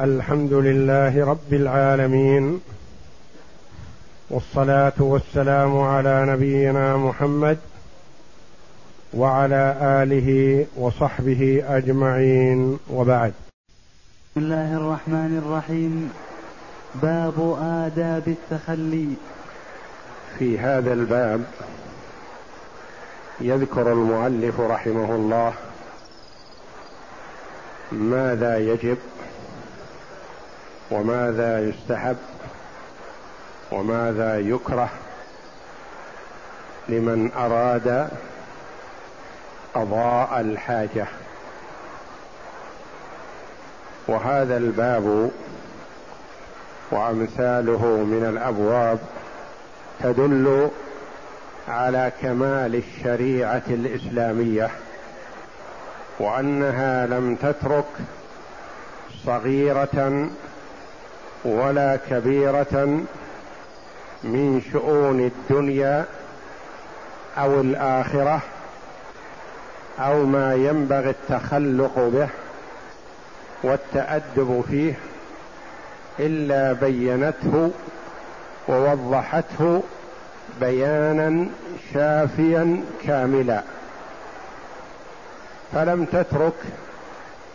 الحمد لله رب العالمين والصلاة والسلام على نبينا محمد وعلى آله وصحبه أجمعين. وبعد. بسم الله الرحمن الرحيم. باب آداب التخلي. في هذا الباب يذكر المؤلف رحمه الله ماذا يجب وماذا يستحب وماذا يكره لمن أراد قضاء الحاجة. وهذا الباب وأمثاله من الأبواب تدل على كمال الشريعة الإسلامية وأنها لم تترك صغيرة ولا كبيرة من شؤون الدنيا أو الآخرة أو ما ينبغي التخلق به والتأدب فيه إلا بينته ووضحته بيانا شافيا كاملا. فلم تترك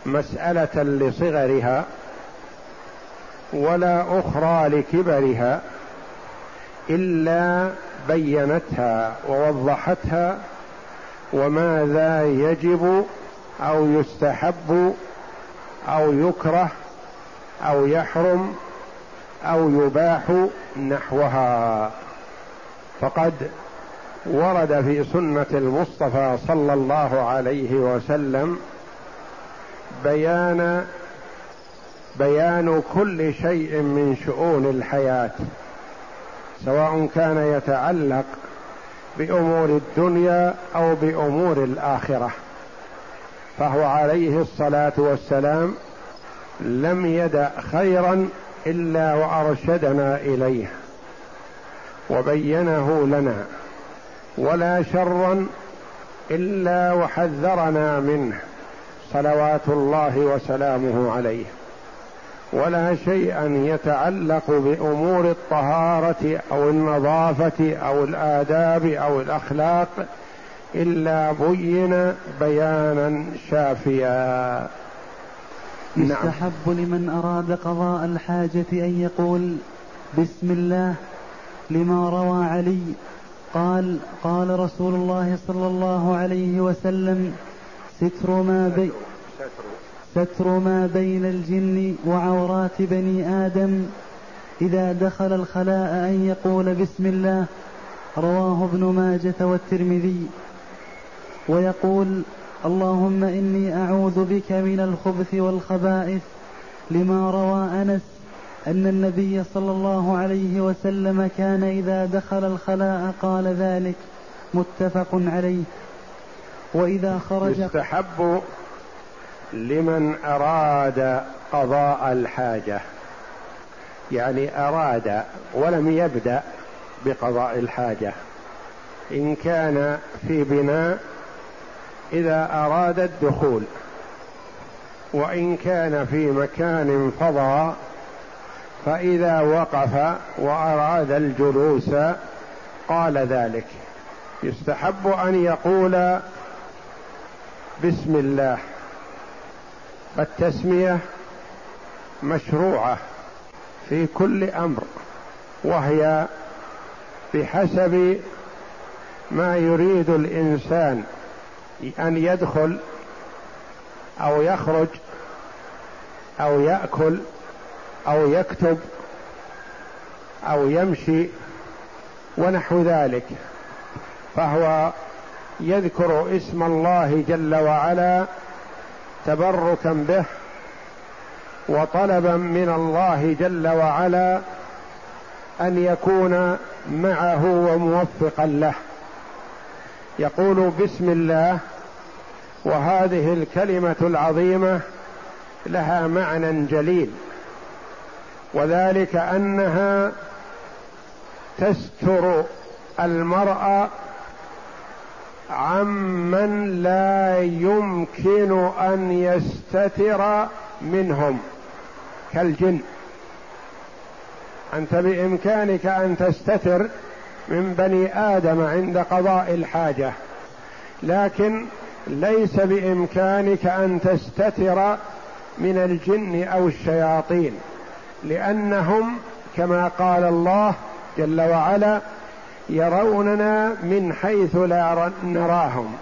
مسألة لصغرها ولا أخرى لكبرها إلا بينتها ووضحتها وماذا يجب أو يستحب أو يكره أو يحرم أو يباح نحوها. فقد ورد في سنة المصطفى صلى الله عليه وسلم بيان بيان كل شيء من شؤون الحياة سواء كان يتعلق بأمور الدنيا أو بأمور الآخرة. فهو عليه الصلاة والسلام لم يدع خيرا إلا وأرشدنا إليه وبينه لنا ولا شرا إلا وحذرنا منه صلوات الله وسلامه عليه. ولا شيئا يتعلق بأمور الطهارة أو النظافة أو الآداب أو الأخلاق إلا بين بيانا شافيا نعم. يستحب لمن أراد قضاء الحاجة أن يقول بسم الله لما روى علي قال قال رسول الله صلى الله عليه وسلم ستر ما بين ستر ما بين الجن وعورات بني آدم إذا دخل الخلاء أن يقول بسم الله رواه ابن ماجة والترمذي. ويقول اللهم إني أعوذ بك من الخبث والخبائث لما روى أنس أن النبي صلى الله عليه وسلم كان إذا دخل الخلاء قال ذلك متفق عليه. وإذا خرج يستحب لمن أراد قضاء الحاجة. يعني أراد ولم يبدأ بقضاء الحاجة. إن كان في بناء إذا أراد الدخول. وإن كان في مكان فضى فإذا وقف وأراد الجلوس قال ذلك. يستحب أن يقول بسم الله. فالتسميه مشروعة في كل أمر وهي بحسب ما يريد الإنسان أن يدخل أو يخرج أو يأكل أو يكتب أو يمشي ونحو ذلك. فهو يذكر اسم الله جل وعلا تبركا به وطلبا من الله جل وعلا أن يكون معه وموفقا له. يقول بسم الله وهذه الكلمة العظيمة لها معنى جليل وذلك أنها تستر المرء عمن لا يمكن أن يستتر منهم كالجن. أنت بإمكانك أن تستتر من بني آدم عند قضاء الحاجة لكن ليس بإمكانك أن تستتر من الجن أو الشياطين لأنهم كما قال الله جل وعلا يروننا من حيث لا نراهم.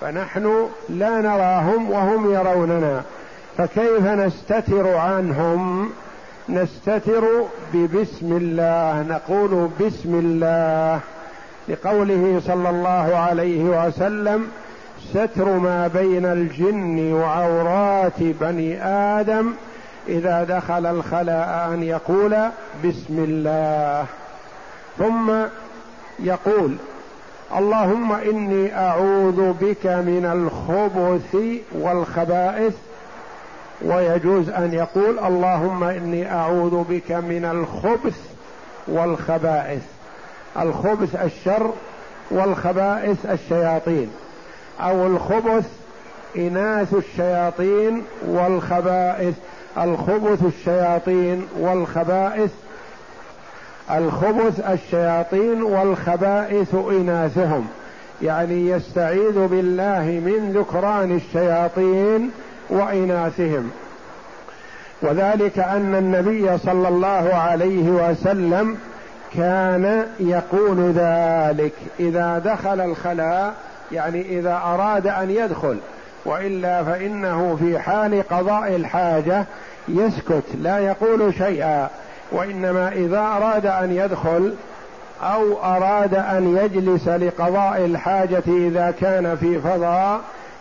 فنحن لا نراهم وهم يروننا. فكيف نستتر عنهم؟ نستتر ببسم الله. نقول بسم الله. لقوله صلى الله عليه وسلم ستر ما بين الجن وعورات بني آدم إذا دخل الخلاء أن يقول بسم الله. ثم يقول اللهم إني أعوذ بك من الخبث والخبائث. ويجوز أن يقول اللهم إني أعوذ بك من الخبث والخبائث. الخبث الشر والخبائث الشياطين. أو الخبث إناث الشياطين والخبائث. الخبث الشياطين والخبائث الخبث الشياطين والخبائث إناثهم. يعني يستعيذ بالله من ذكران الشياطين وإناثهم. وذلك أن النبي صلى الله عليه وسلم كان يقول ذلك. إذا دخل الخلاء يعني إذا أراد أن يدخل وإلا فإنه في حال قضاء الحاجة يسكت لا يقول شيئا. وإنما إذا أراد أن يدخل أو أراد أن يجلس لقضاء الحاجة إذا كان في فضاء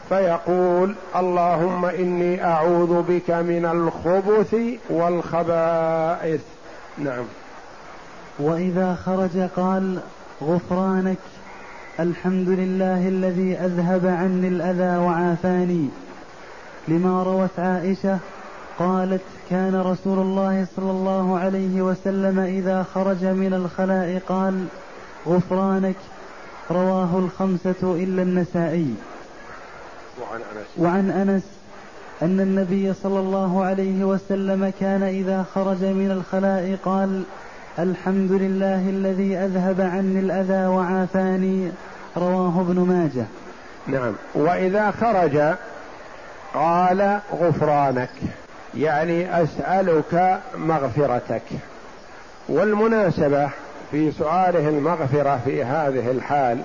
فيقول اللهم إني أعوذ بك من الخبث والخبائث. نعم. وإذا خرج قال غفرانك الحمد لله الذي أذهب عني الأذى وعافاني. لما روت عائشة قالت كان رسول الله صلى الله عليه وسلم إذا خرج من الخلاء قال غفرانك رواه الخمسة إلا النسائي. وعن أنس. وعن أنس أن النبي صلى الله عليه وسلم كان إذا خرج من الخلاء قال الحمد لله الذي أذهب عني الأذى وعافاني رواه ابن ماجه. نعم. وإذا خرج قال غفرانك. يعني أسألك مغفرتك. والمناسبة في سؤاله المغفرة في هذه الحال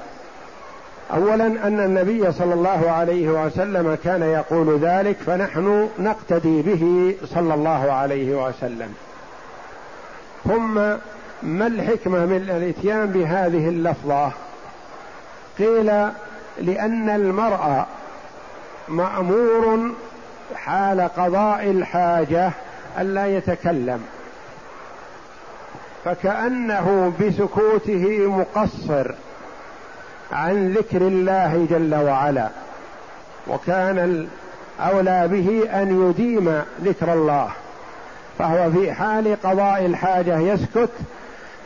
اولا أن النبي صلى الله عليه وسلم كان يقول ذلك فنحن نقتدي به صلى الله عليه وسلم. ثم ما الحكمة من الإتيان بهذه اللفظة؟ قيل لأن المرء مأمور حال قضاء الحاجة الا يتكلم. فكأنه بسكوته مقصر عن ذكر الله جل وعلا وكان الاولى به أن يديم ذكر الله. فهو في حال قضاء الحاجة يسكت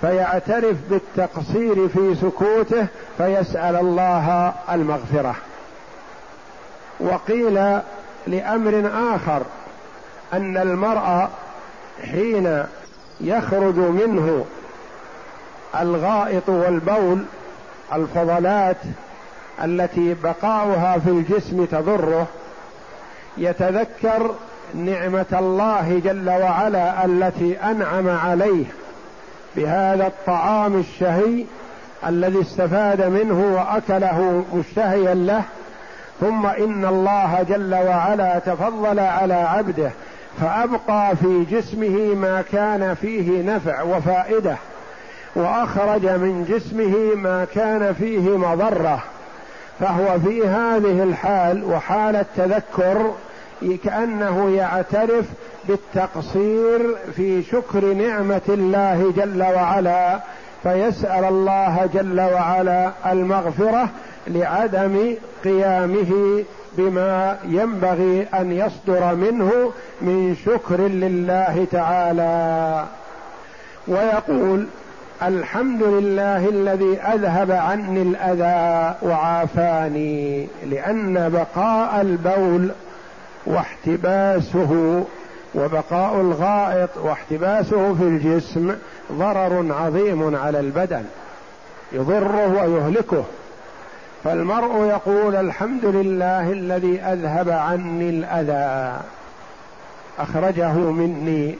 فيعترف بالتقصير في سكوته فيسأل الله المغفرة. وقيل لأمر آخر أن المرء حين يخرج منه الغائط والبول الفضلات التي بقاؤها في الجسم تضره يتذكر نعمة الله جل وعلا التي أنعم عليه بهذا الطعام الشهي الذي استفاد منه وأكله مشتهيا له ثم إن الله جل وعلا تفضل على عبده فأبقى في جسمه ما كان فيه نفع وفائدة وأخرج من جسمه ما كان فيه مضرة فهو في هذه الحال وحال التذكر كأنه يعترف بالتقصير في شكر نعمة الله جل وعلا فيسأل الله جل وعلا المغفرة لعدم قيامه بما ينبغي أن يصدر منه من شكر لله تعالى. ويقول الحمد لله الذي أذهب عني الأذى وعافاني لأن بقاء البول واحتباسه وبقاء الغائط واحتباسه في الجسم ضرر عظيم على البدن يضره ويهلكه. فالمرء يقول الحمد لله الذي أذهب عني الأذى. أخرجه مني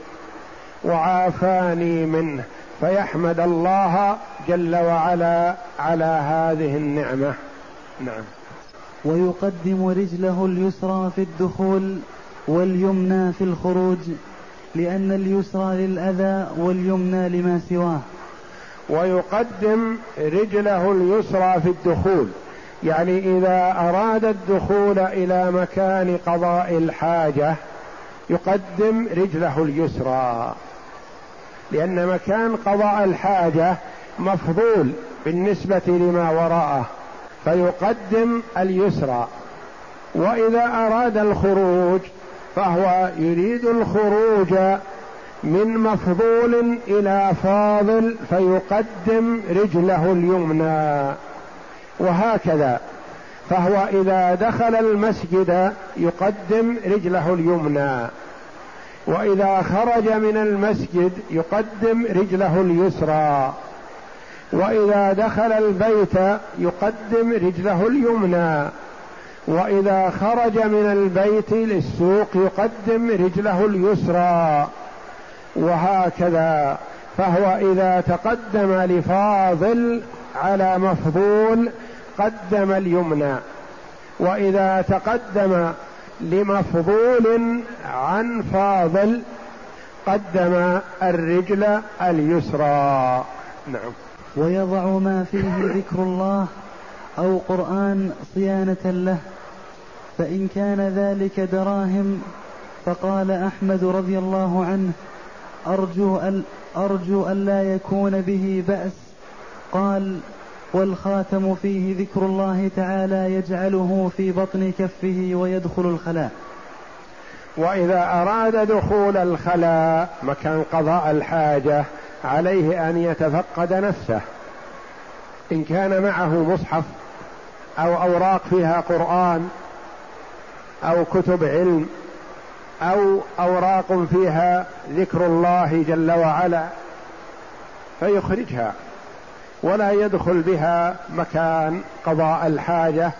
وعافاني منه. فيحمد الله جل وعلا على هذه النعمة. نعم. ويقدم رجله اليسرى في الدخول واليمنى في الخروج لأن اليسرى للأذى واليمنى لما سواه. ويقدم رجله اليسرى في الدخول. يعني إذا أراد الدخول إلى مكان قضاء الحاجة يقدم رجله اليسرى. لأن مكان قضاء الحاجة مفضول بالنسبة لما وراءه فيقدم اليسرى. وإذا أراد الخروج فهو يريد الخروج من مفضول إلى فاضل فيقدم رجله اليمنى. وهكذا. فهو إذا دخل المسجد يقدم رجله اليمنى. وإذا خرج من المسجد يقدم رجله اليسرى. وإذا دخل البيت يقدم رجله اليمنى. وإذا خرج من البيت للسوق يقدم رجله اليسرى. وهكذا. فهو إذا تقدم لفاضل على مفضول قدم اليمنى وإذا تقدم لمفضول عن فاضل قدم الرجل اليسرى. نعم. ويضع ما فيه ذكر الله أو قرآن صيانة له فإن كان ذلك دراهم فقال أحمد رضي الله عنه أرجو أن أرجو الا يكون به بأس. قال والخاتم فيه ذكر الله تعالى يجعله في بطن كفه ويدخل الخلاء. وإذا أراد دخول الخلاء مكان قضاء الحاجة عليه أن يتفقد نفسه. إن كان معه مصحف أو أوراق فيها قرآن أو كتب علم أو أوراق فيها ذكر الله جل وعلا فيخرجها. ولا يدخل بها مكان قضاء الحاجة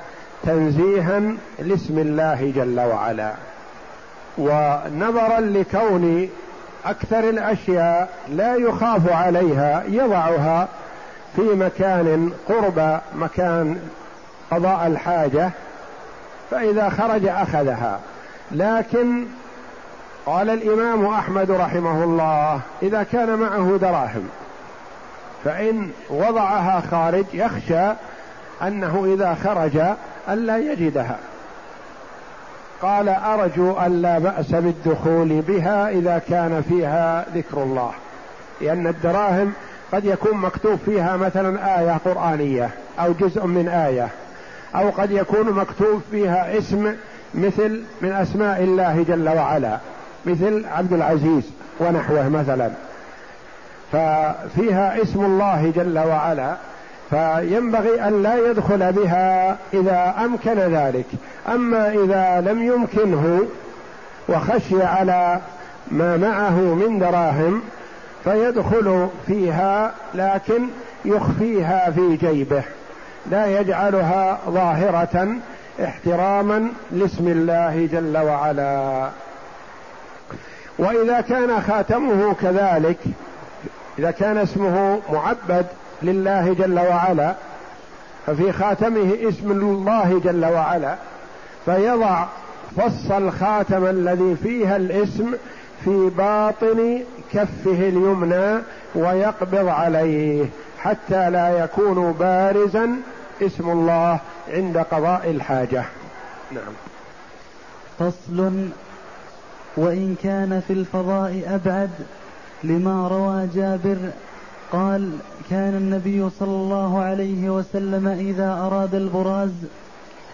تنزيها لاسم الله جل وعلا. ونظرا لكون أكثر الأشياء لا يخاف عليها يضعها في مكان قرب مكان قضاء الحاجة فإذا خرج أخذها. لكن قال الإمام أحمد رحمه الله إذا كان معه دراهم فإن وضعها خارج يخشى أنه إذا خرج ألا يجدها. قال أرجو أن لا بأس بالدخول بها إذا كان فيها ذكر الله. لأن الدراهم قد يكون مكتوب فيها مثلا آية قرآنية أو جزء من آية أو قد يكون مكتوب فيها اسم مثل من أسماء الله جل وعلا مثل عبد العزيز ونحوه مثلا. ففيها اسم الله جل وعلا فينبغي أن لا يدخل بها إذا أمكن ذلك. أما إذا لم يمكنه وخشي على ما معه من دراهم فيدخل فيها لكن يخفيها في جيبه. لا يجعلها ظاهرة احتراما لاسم الله جل وعلا. وإذا كان خاتمه كذلك إذا كان اسمه معبد لله جل وعلا ففي خاتمه اسم الله جل وعلا فيضع فص الخاتم الذي فيها الاسم في باطن كفه اليمنى ويقبض عليه حتى لا يكون بارزا اسم الله عند قضاء الحاجة. نعم. فصل وإن كان في الفضاء أبعد لما روى جابر قال كان النبي صلى الله عليه وسلم إذا أراد البراز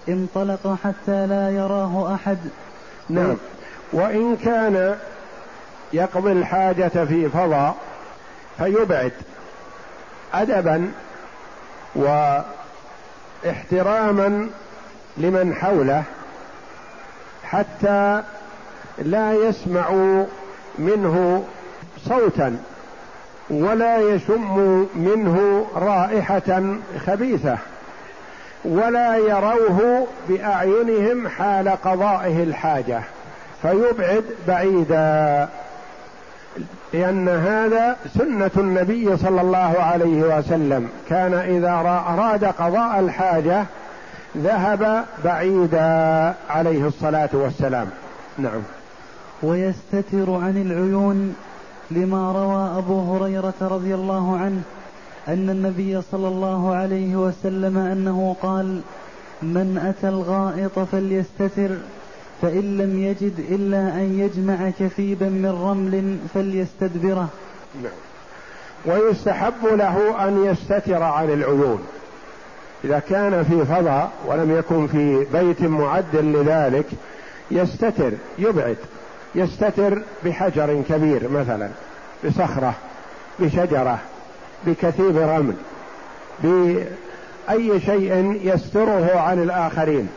انطلق حتى لا يراه أحد. نعم. وإن كان يقضي الحاجة في فضاء فيبعد أدبا واحتراما لمن حوله حتى لا يسمع منه صوتا ولا يشم منه رائحة خبيثة ولا يروه بأعينهم حال قضائه الحاجة فيبعد بعيدا. لأن هذا سنة النبي صلى الله عليه وسلم. كان إذا أراد قضاء الحاجة ذهب بعيدا عليه الصلاة والسلام. نعم. ويستتر عن العيون لما روى أبو هريرة رضي الله عنه أن النبي صلى الله عليه وسلم أنه قال من أتى الغائط فليستتر فإن لم يجد إلا أن يجمع كثيبا من رمل فليستدبره. نعم. ويستحب له أن يستتر عن العيون. إذا كان في فضاء ولم يكن في بيت معد لذلك يستتر يبعد. يستتر بحجر كبير مثلا بصخرة بشجرة بكثيب رمل بأي شيء يستره عن الآخرين.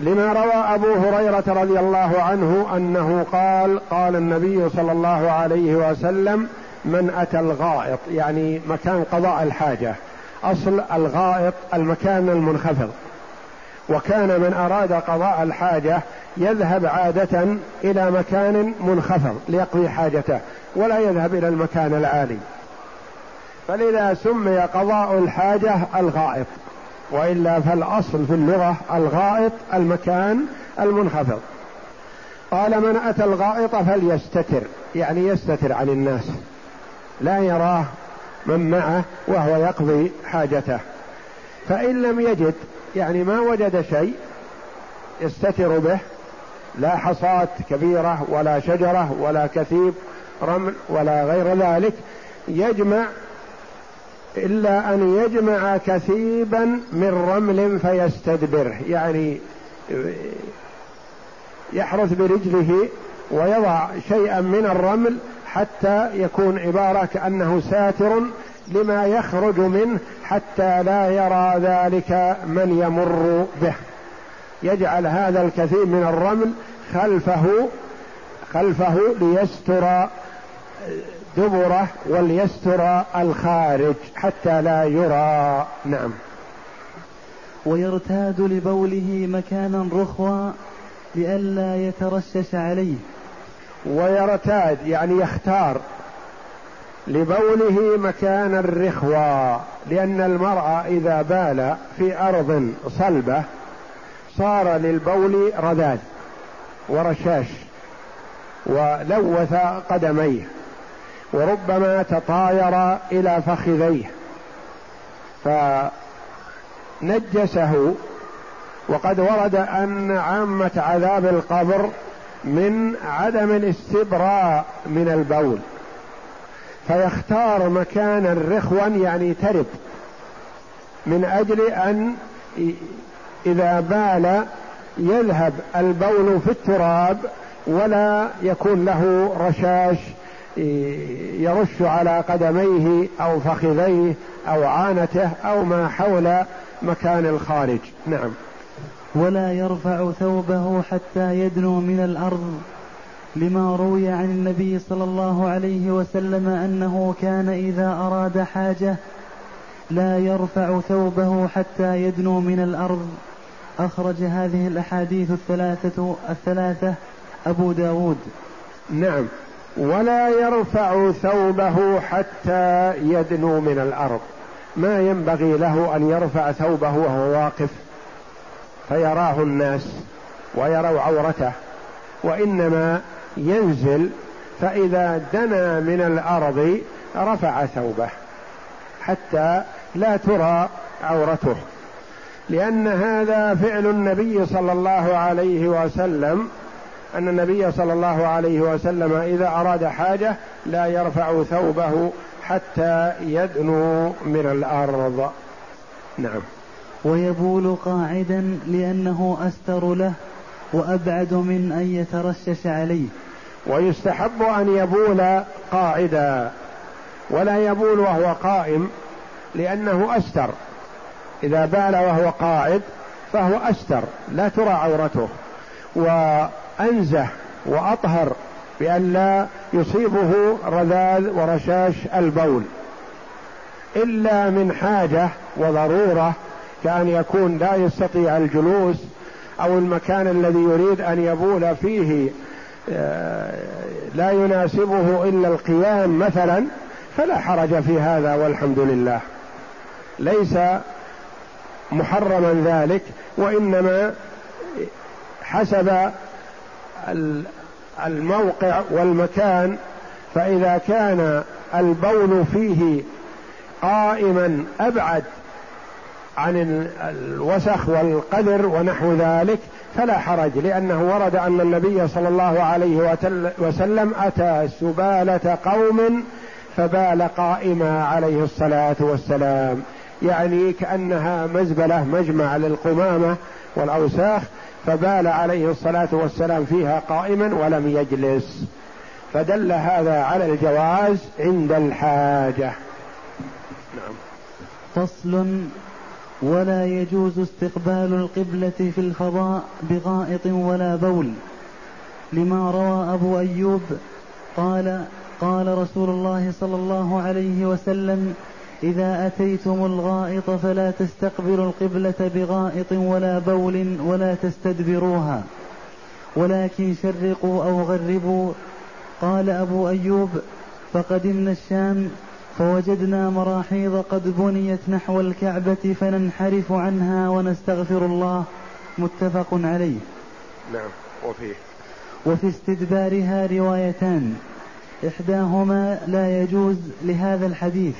لما روى أبو هريرة رضي الله عنه أنه قال قال النبي صلى الله عليه وسلم من أتى الغائط؟ يعني مكان قضاء الحاجة. أصل الغائط المكان المنخفض. وكان من أراد قضاء الحاجة يذهب عادة إلى مكان منخفض ليقضي حاجته ولا يذهب إلى المكان العالي. فلذا سمي قضاء الحاجة الغائط وإلا فالأصل في اللغة الغائط المكان المنخفض. قال من أتى الغائط فليستتر يعني يستتر عن الناس. لا يراه من معه وهو يقضي حاجته. فإن لم يجد يعني ما وجد شيء يستتر به لا حصاة كبيرة ولا شجرة ولا كثيب رمل ولا غير ذلك يجمع إلا أن يجمع كثيبا من رمل فيستدبره يعني يحرث برجله ويضع شيئا من الرمل حتى يكون عبارة كأنه ساتر لما يخرج منه حتى لا يرى ذلك من يمر به. يجعل هذا الكثير من الرمل خلفه خلفه ليستر دبره وليستر الخارج حتى لا يرى. نعم. ويرتاد لبوله مكانا رخوا لئلا يترشش عليه. ويرتاد يعني يختار. لبوله مكان الرخوة لأن المرأة إذا بال في أرض صلبة صار للبول رذاذ ورشاش ولوث قدميه وربما تطاير إلى فخذيه. فنجسه وقد ورد أن عامة عذاب القبر من عدم الاستبراء من البول. فيختار مكانا رخوا يعني ترب من أجل أن إذا بال يذهب البول في التراب ولا يكون له رشاش يرش على قدميه أو فخذيه أو عانته أو ما حول مكان الخارج. نعم. ولا يرفع ثوبه حتى يدنو من الأرض. لما روي عن النبي صلى الله عليه وسلم أنه كان إذا أراد حاجة لا يرفع ثوبه حتى يدنو من الأرض. أخرج هذه الأحاديث الثلاثه الثلاثة أبو داود. نعم. ولا يرفع ثوبه حتى يدنو من الأرض. ما ينبغي له أن يرفع ثوبه وهو واقف. فيراه الناس ويروا عورته. وإنما ينزل فإذا دنا من الأرض رفع ثوبه حتى لا ترى عورته. لأن هذا فعل النبي صلى الله عليه وسلم أن النبي صلى الله عليه وسلم إذا أراد حاجة لا يرفع ثوبه حتى يدنو من الأرض. نعم. ويبول قاعدا لأنه أستر له. وأبعد من أن يترشش عليه. ويستحب أن يبول قاعدا ولا يبول وهو قائم لأنه أستر. إذا بال وهو قاعد فهو أستر لا ترى عورته. و أنزه وأطهر بأن لا يصيبه رذاذ ورشاش البول. إلا من حاجة وضرورة كأن يكون لا يستطيع الجلوس أو المكان الذي يريد أن يبول فيه آه، لا يناسبه إلا القيام مثلا فلا حرج في هذا والحمد لله. ليس محرما ذلك وإنما حسب الموقع والمكان فإذا كان البول فيه قائما أبعد عن الوسخ والقدر ونحو ذلك فلا حرج لأنه ورد أن النبي صلى الله عليه وسلم أتى سبالة قوم فبال قائما عليه الصلاة والسلام. يعني كأنها مزبلة مجمع للقمامة والأوساخ فبال عليه الصلاة والسلام فيها قائما ولم يجلس. فدل هذا على الجواز عند الحاجة. نعم فصل ولا يجوز استقبال القبلة في الفضاء بغائط ولا بول. لما روى أبو أيوب قال قال رسول الله صلى الله عليه وسلم إذا أتيتم الغائط فلا تستقبلوا القبلة بغائط ولا بول ولا تستدبروها ولكن شرقوا أو غربوا. قال أبو أيوب فقدمنا الشام فوجدنا مراحيض قد بنيت نحو الكعبة فننحرف عنها ونستغفر الله متفق عليه. نعم وفيه. وفي استدبارها روايتان. إحداهما لا يجوز لهذا الحديث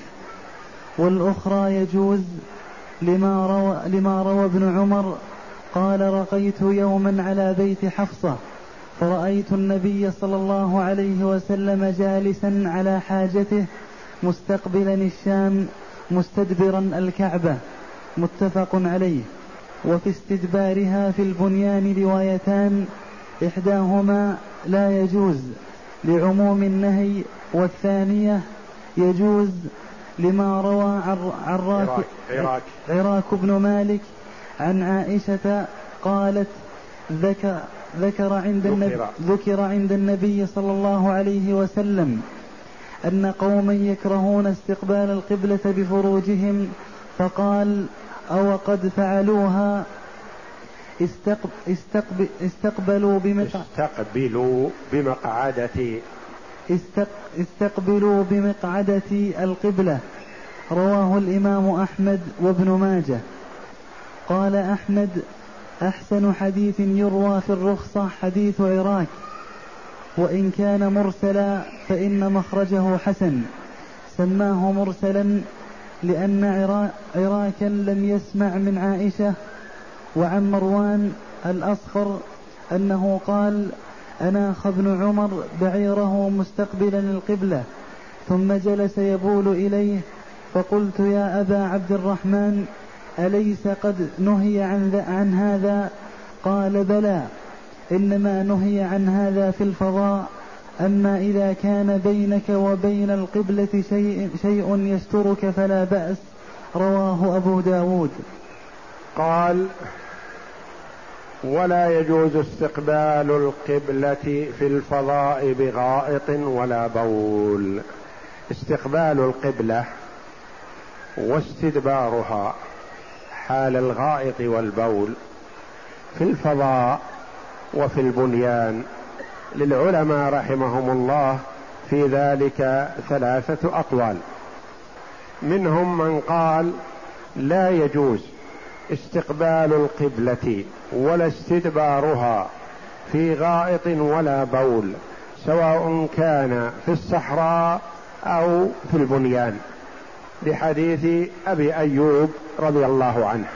والأخرى يجوز لما روى, لما روى ابن عمر قال رقيت يوما على بيت حفصة فرأيت النبي صلى الله عليه وسلم جالسا على حاجته مستقبلا الشام مستدبرا الكعبة متفق عليه. وفي استدبارها في البنيان روايتان إحداهما لا يجوز لعموم النهي والثانية يجوز لما روى عراك عراك, عراك. بن مالك عن عائشة قالت ذكر ذكر عند النبي ذكر عند النبي صلى الله عليه وسلم أن قوما يكرهون استقبال القبلة بفروجهم فقال أو قد فعلوها؟ استقب استقبلوا بمقعدة استقبلوا بمقعدة استقبلوا بمقعدة القبلة. رواه الإمام أحمد وابن ماجه. قال أحمد أحسن حديث يروى في الرخصة حديث عراك. وإن كان مرسلا فإن مخرجه حسن. سماه مرسلا لأن عراكا لم يسمع من عائشة وعن مروان الأصخر أنه قال أناخ ابن عمر بعيره مستقبلا القبلة ثم جلس يبول إليه فقلت يا أبا عبد الرحمن أليس قد نهي عن, عن هذا؟ قال بلى. إنما نهي عن هذا في الفضاء أما إذا كان بينك وبين القبلة شيء, شيء يسترك فلا بأس. رواه أبو داود. قال ولا يجوز استقبال القبلة في الفضاء بغائط ولا بول. استقبال القبلة واستدبارها حال الغائط والبول في الفضاء وفي البنيان للعلماء رحمهم الله في ذلك ثلاثة أقوال. منهم من قال لا يجوز استقبال القبلة ولا استدبارها في غائط ولا بول سواء كان في الصحراء أو في البنيان. لحديث أبي أيوب رضي الله عنه.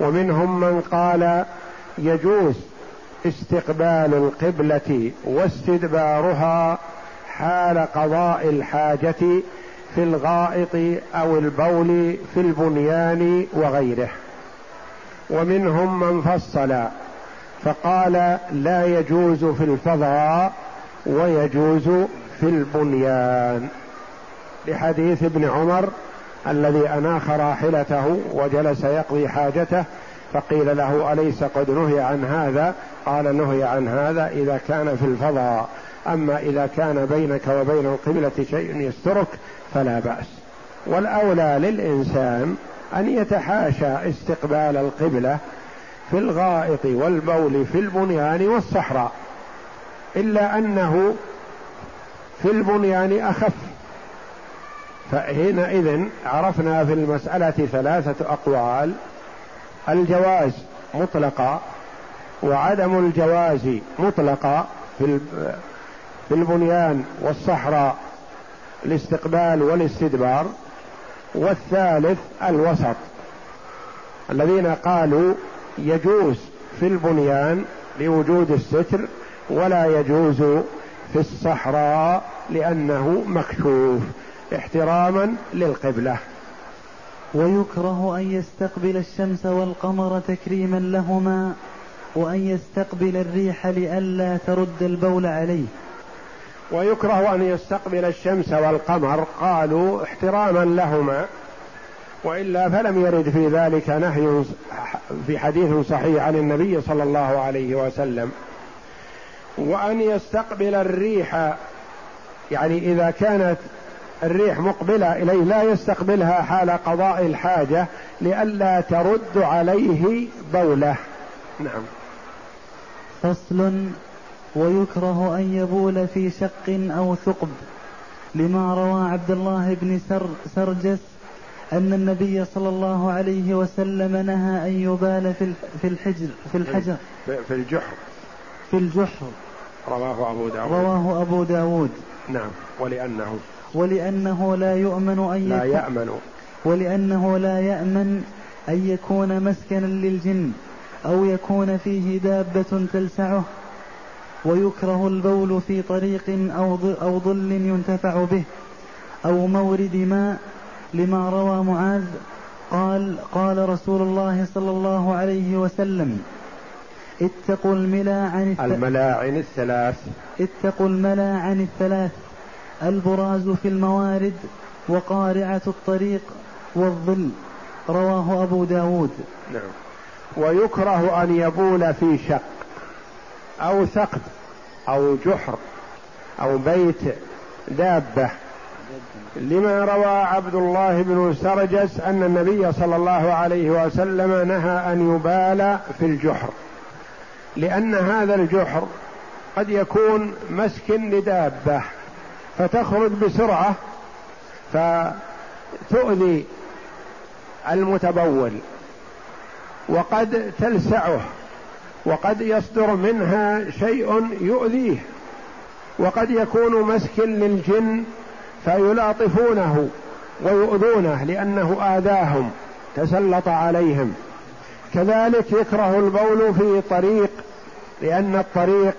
ومنهم من قال يجوز استقبال القبلة واستدبارها حال قضاء الحاجة في الغائط أو البول في البنيان وغيره. ومنهم من فصل فقال لا يجوز في الفضاء ويجوز في البنيان. لحديث ابن عمر الذي أناخ راحلته وجلس يقضي حاجته فقيل له أليس قد نهي عن هذا؟ قال نهي عن هذا إذا كان في الفضاء. أما إذا كان بينك وبين القبلة شيء يسترك فلا بأس. والأولى للإنسان أن يتحاشى استقبال القبلة في الغائط والبول في البنيان والصحراء إلا أنه في البنيان أخف. فحينئذ عرفنا في المسألة ثلاثة أقوال. الجواز مطلقا وعدم الجواز مطلقا في البنيان والصحراء الاستقبال والاستدبار. والثالث الوسط الذين قالوا يجوز في البنيان لوجود الستر ولا يجوز في الصحراء لأنه مكشوف احتراما للقبلة. ويكره أن يستقبل الشمس والقمر تكريما لهما وأن يستقبل الريح لئلا ترد البول عليه. ويكره أن يستقبل الشمس والقمر قالوا احتراما لهما وإلا فلم يرد في ذلك نهي في حديث صحيح عن النبي صلى الله عليه وسلم. وأن يستقبل الريح يعني إذا كانت الريح مقبلة إليه لا يستقبلها حال قضاء الحاجة لئلا ترد عليه بولة. نعم. فصل ويكره أن يبول في شق أو ثقب لما روى عبد الله بن سر سرجس أن النبي صلى الله عليه وسلم نهى أن يبال في في الحجر في الحجر. في الجحر. في الجحر. رواه أبو داود. رواه أبو داود. نعم. ولأنه ولأنه لا يؤمن أن لا يأمن. ولأنه لا يأمن أن يكون مسكنا للجن أو يكون فيه دابة تلسعه ويكره البول في طريق أو أو ظل ينتفع به أو مورد ماء لما روى معاذ قال قال رسول الله صلى الله عليه وسلم اتقوا الملاعن الثلاث الملاعن الثلاث. اتقوا الملاعن الثلاث. البراز في الموارد وقارعة الطريق والظل. رواه أبو داود. نعم. ويكره أن يبول في شق أو ثقب أو جحر أو بيت دابة. لما روى عبد الله بن سرجس أن النبي صلى الله عليه وسلم نهى أن يبال في الجحر لأن هذا الجحر قد يكون مسك لدابة. فتخرج بسرعة فتؤذي المتبول وقد تلسعه وقد يصدر منها شيء يؤذيه وقد يكون مسك للجن فيلاطفونه ويؤذونه لأنه آذاهم تسلط عليهم. كذلك يكره البول في طريق لأن الطريق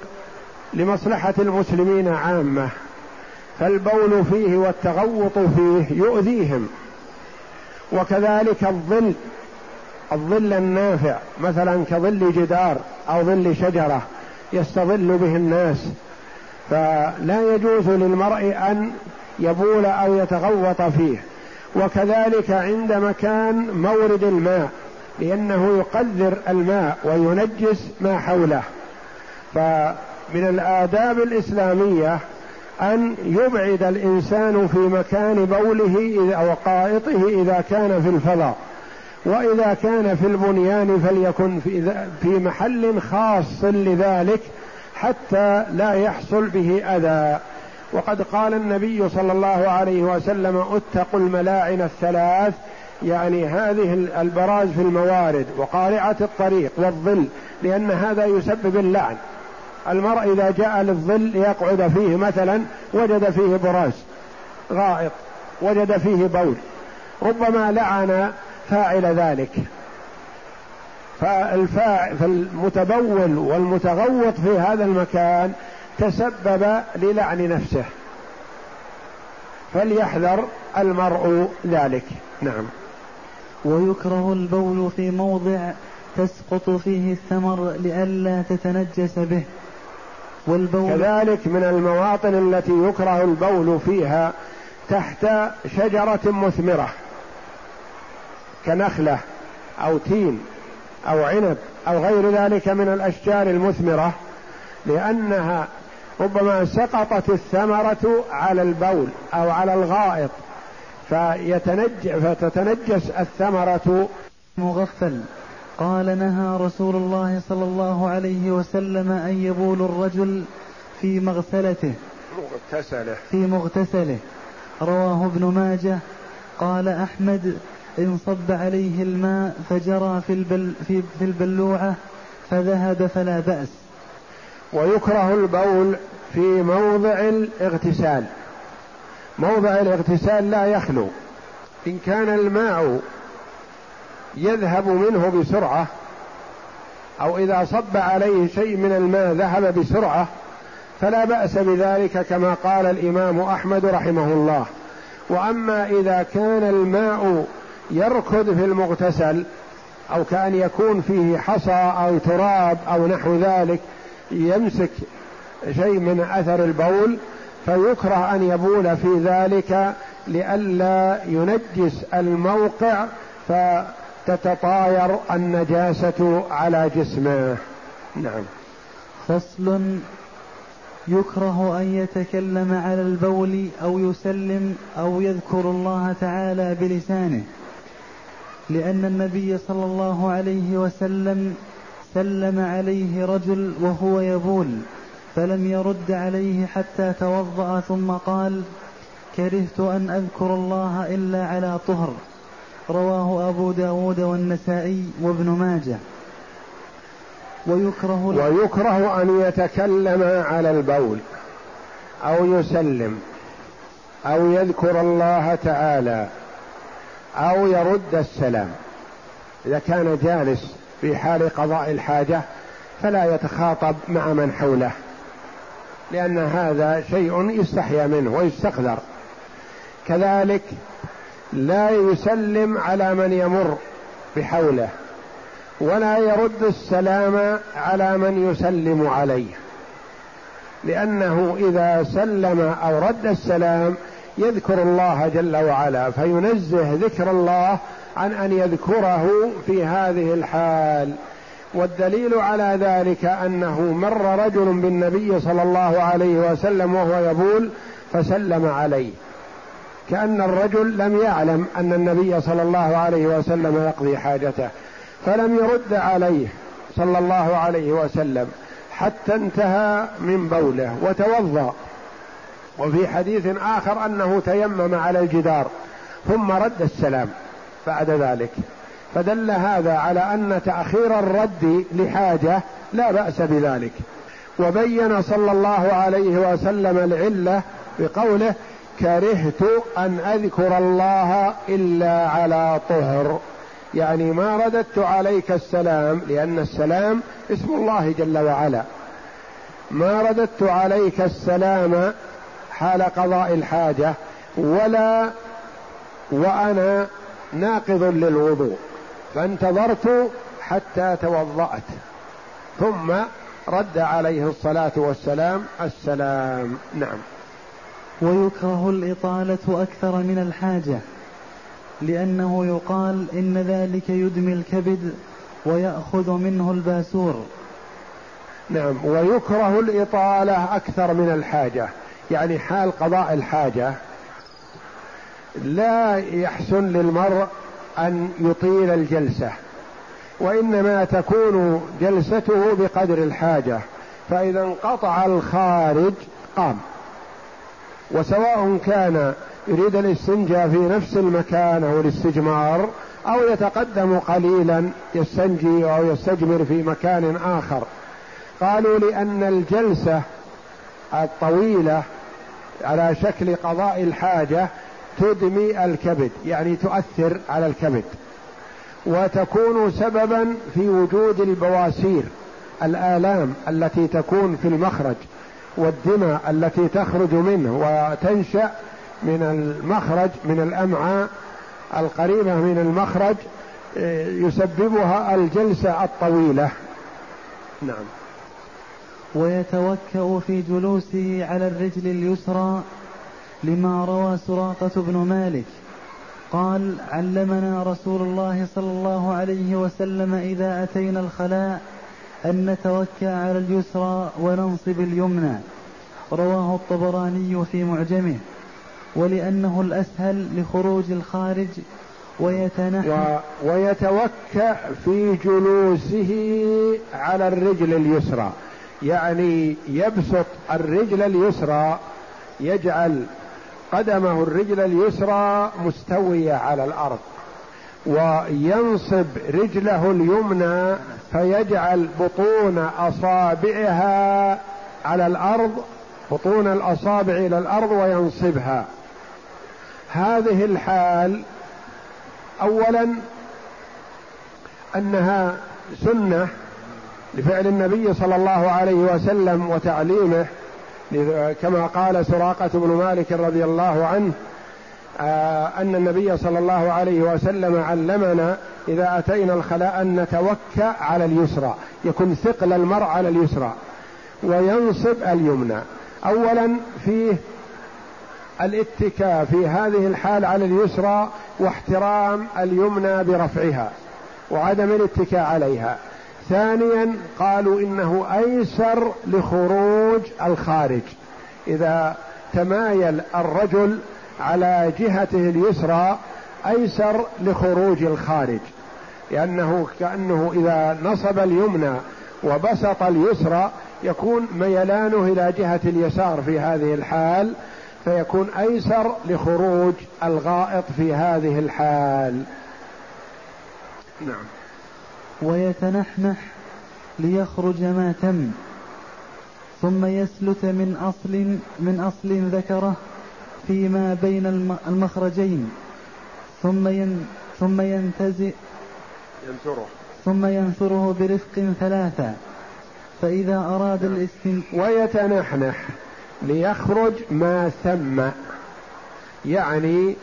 لمصلحة المسلمين عامة. فالبول فيه والتغوط فيه يؤذيهم. وكذلك الظل الظل النافع مثلا كظل جدار أو ظل شجرة يستظل به الناس. فلا يجوز للمرء أن يبول أو يتغوط فيه. وكذلك عند مكان مورد الماء لأنه يقذر الماء وينجس ما حوله. فمن الآداب الإسلامية أن يبعد الإنسان في مكان بوله أو قائطه إذا كان في الفضاء. وإذا كان في البنيان فليكن في, في محل خاص لذلك حتى لا يحصل به أذى. وقد قال النبي صلى الله عليه وسلم اتقوا الملاعن الثلاث. يعني هذه البراز في الموارد وقارعة الطريق والظل لأن هذا يسبب اللعن. المرء إذا جاء للظل ليقعد فيه مثلا وجد فيه براز غائط وجد فيه بول. ربما لعن فاعل ذلك. فالمتبول والمتغوط في هذا المكان تسبب للعن نفسه. فليحذر المرء ذلك. نعم. ويكره البول في موضع تسقط فيه الثمر لئلا تتنجس به. والبول. كذلك من المواطن التي يكره البول فيها تحت شجرة مثمرة كنخلة أو تين أو عنب أو غير ذلك من الأشجار المثمرة لأنها ربما سقطت الثمرة على البول أو على الغائط فيتنج فتتنجس الثمرة مغفل. قال نهى رسول الله صلى الله عليه وسلم أن يبول الرجل في مغسلته مغتسله. في مغتسله. رواه ابن ماجه. قال أحمد إن صب عليه الماء فجرى في, البل في, في البلوعة فذهب فلا بأس. ويكره البول في موضع الاغتسال. موضع الاغتسال لا يخلو. إن كان الماء يذهب منه بسرعة أو إذا صب عليه شيء من الماء ذهب بسرعة فلا بأس بذلك كما قال الإمام أحمد رحمه الله. وأما إذا كان الماء يركض في المغتسل أو كأن يكون فيه حصى أو تراب أو نحو ذلك يمسك شيء من أثر البول فيكره أن يبول في ذلك لئلا ينجس الموقع فتتطاير النجاسة على جسمه. نعم. فصل يكره أن يتكلم على البول أو يسلم أو يذكر الله تعالى بلسانه لأن النبي صلى الله عليه وسلم سلم عليه رجل وهو يبول فلم يرد عليه حتى توضأ ثم قال كرهت أن أذكر الله إلا على طهر. رواه أبو داود والنسائي وابن ماجه. ويكره ويكره أن يتكلم على البول أو يسلم أو يذكر الله تعالى أو يرد السلام. إذا كان جالس في حال قضاء الحاجة فلا يتخاطب مع من حوله لأن هذا شيء يستحيا منه ويستقذر كذلك لا يسلم على من يمر بحوله ولا يرد السلام على من يسلم عليه. لأنه إذا سلم أو رد السلام يذكر الله جل وعلا فينزه ذكر الله عن أن يذكره في هذه الحال. والدليل على ذلك أنه مر رجل بالنبي صلى الله عليه وسلم وهو يبول فسلم عليه. كأن الرجل لم يعلم أن النبي صلى الله عليه وسلم يقضي حاجته فلم يرد عليه صلى الله عليه وسلم حتى انتهى من بوله وتوضأ. وفي حديث آخر أنه تيمم على الجدار ثم رد السلام بعد ذلك. فدل هذا على أن تأخير الرد لحاجة لا بأس بذلك. وبين صلى الله عليه وسلم العلة بقوله كرهت أن أذكر الله إلا على طهر. يعني ما رددت عليك السلام لأن السلام اسم الله جل وعلا. ما رددت عليك السلام حال قضاء الحاجة ولا وأنا ناقض للوضوء فانتظرت حتى توضأت. ثم رد عليه الصلاة والسلام السلام. نعم. ويكره الإطالة أكثر من الحاجة لأنه يقال إن ذلك يدمي الكبد ويأخذ منه الباسور. نعم ويكره الإطالة أكثر من الحاجة يعني حال قضاء الحاجة. لا يحسن للمرء أن يطيل الجلسة وإنما تكون جلسته بقدر الحاجة فإذا انقطع الخارج قام. وسواء كان يريد الاستنجاء في نفس المكان أو الاستجمار أو يتقدم قليلا يستنجي أو يستجمر في مكان آخر. قالوا لأن الجلسة الطويلة على شكل قضاء الحاجة تدمي الكبد يعني تؤثر على الكبد. وتكون سببا في وجود البواسير الآلام التي تكون في المخرج. والدماء التي تخرج منه وتنشأ من المخرج من الأمعاء القريبة من المخرج يسببها الجلسة الطويلة. نعم. ويتوكأ في جلوسه على الرجل اليسرى لما روى سراقة بن مالك. قال علمنا رسول الله صلى الله عليه وسلم إذا أتينا الخلاء أن نتوكى على اليسرى وننصب اليمنى. رواه الطبراني في معجمه. ولأنه الأسهل لخروج الخارج ويتنحى. و... ويتوكأ في جلوسه على الرجل اليسرى. يعني يبسط الرجل اليسرى يجعل قدمه الرجل اليسرى مستوية على الأرض. وينصب رجله اليمنى فيجعل بطون أصابعها على الأرض بطون الأصابع إلى الأرض وينصبها. هذه الحال اولا أنها سنة لفعل النبي صلى الله عليه وسلم وتعليمه كما قال سراقة بن مالك رضي الله عنه أن النبي صلى الله عليه وسلم علمنا إذا أتينا الخلاء أن نتوكأ على اليسرى يكون ثقل المرء على اليسرى وينصب اليمنى. أولا فيه الاتكاء في هذه الحال على اليسرى واحترام اليمنى برفعها وعدم الاتكاء عليها. ثانيا قالوا إنه أيسر لخروج الخارج. إذا تمايل الرجل على جهته اليسرى أيسر لخروج الخارج. لأنه كأنه إذا نصب اليمنى وبسط اليسرى يكون ميلانه إلى جهة اليسار في هذه الحال فيكون أيسر لخروج الغائط في هذه الحال. نعم. ويتنحنح ليخرج ما تم ثم يسلت من أصل من أصل ذكره فيما بين المخرجين. ثم ين ثم ينتزع ينثره. ثم ينثره برفق ثلاثا فإذا أراد نعم. الاستن ويتنحنح ليخرج ما ثم. يعني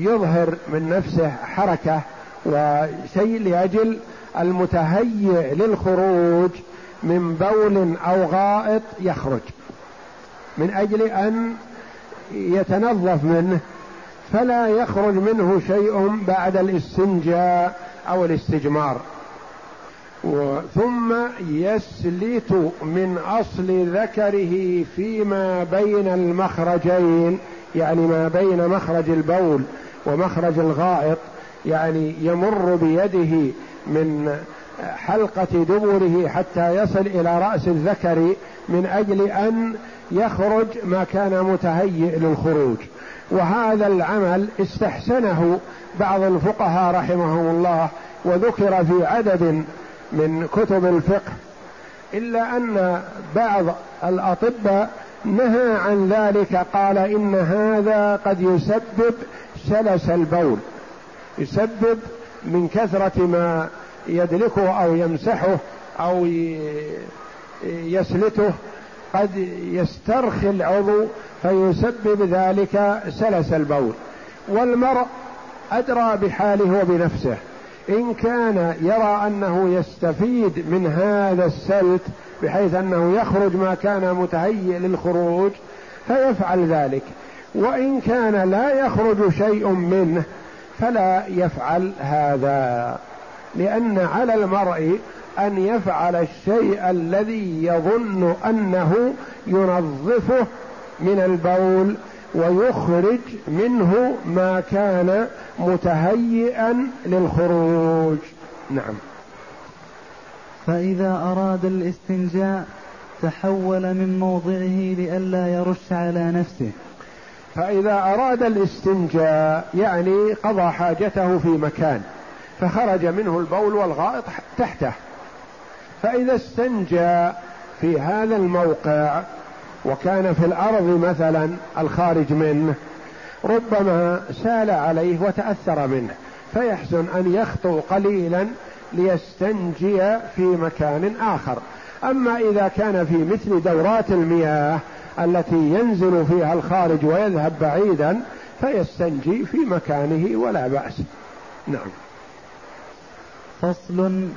يظهر من نفسه حركة وشيء لأجل المتهيئ للخروج من بول أو غائط يخرج. من أجل أن يتنظف منه فلا يخرج منه شيء بعد الاستنجاء أو الاستجمار. ثم يسلت من أصل ذكره فيما بين المخرجين يعني ما بين مخرج البول ومخرج الغائط يعني يمر بيده من حلقة دبره حتى يصل إلى رأس الذكر من أجل أن يخرج ما كان متهيئ للخروج. وهذا العمل استحسنه بعض الفقهاء رحمهم الله وذكر في عدد من كتب الفقه إلا أن بعض الأطباء نهى عن ذلك قال إن هذا قد يسبب سلس البول يسبب من كثرة ما يدلكه أو يمسحه أو يسلته قد يسترخي العضو فيسبب ذلك سلس البول. والمرء أدرى بحاله وبنفسه. إن كان يرى أنه يستفيد من هذا السلت بحيث أنه يخرج ما كان متهيئ للخروج فيفعل ذلك. وإن كان لا يخرج شيء منه فلا يفعل هذا. لأن على المرء أن يفعل الشيء الذي يظن أنه ينظفه من البول ويخرج منه ما كان متهيئا للخروج. نعم. فإذا أراد الاستنجاء تحول من موضعه لئلا يرش على نفسه. فإذا أراد الاستنجاء يعني قضى حاجته في مكان فخرج منه البول والغائط تحته. فإذا استنجى في هذا الموقع وكان في الأرض مثلا الخارج منه ربما سال عليه وتأثر منه فيحسن أن يخطو قليلا ليستنجي في مكان آخر. أما إذا كان في مثل دورات المياه التي ينزل فيها الخارج ويذهب بعيدا فيستنجي في مكانه ولا بأس. نعم. فصل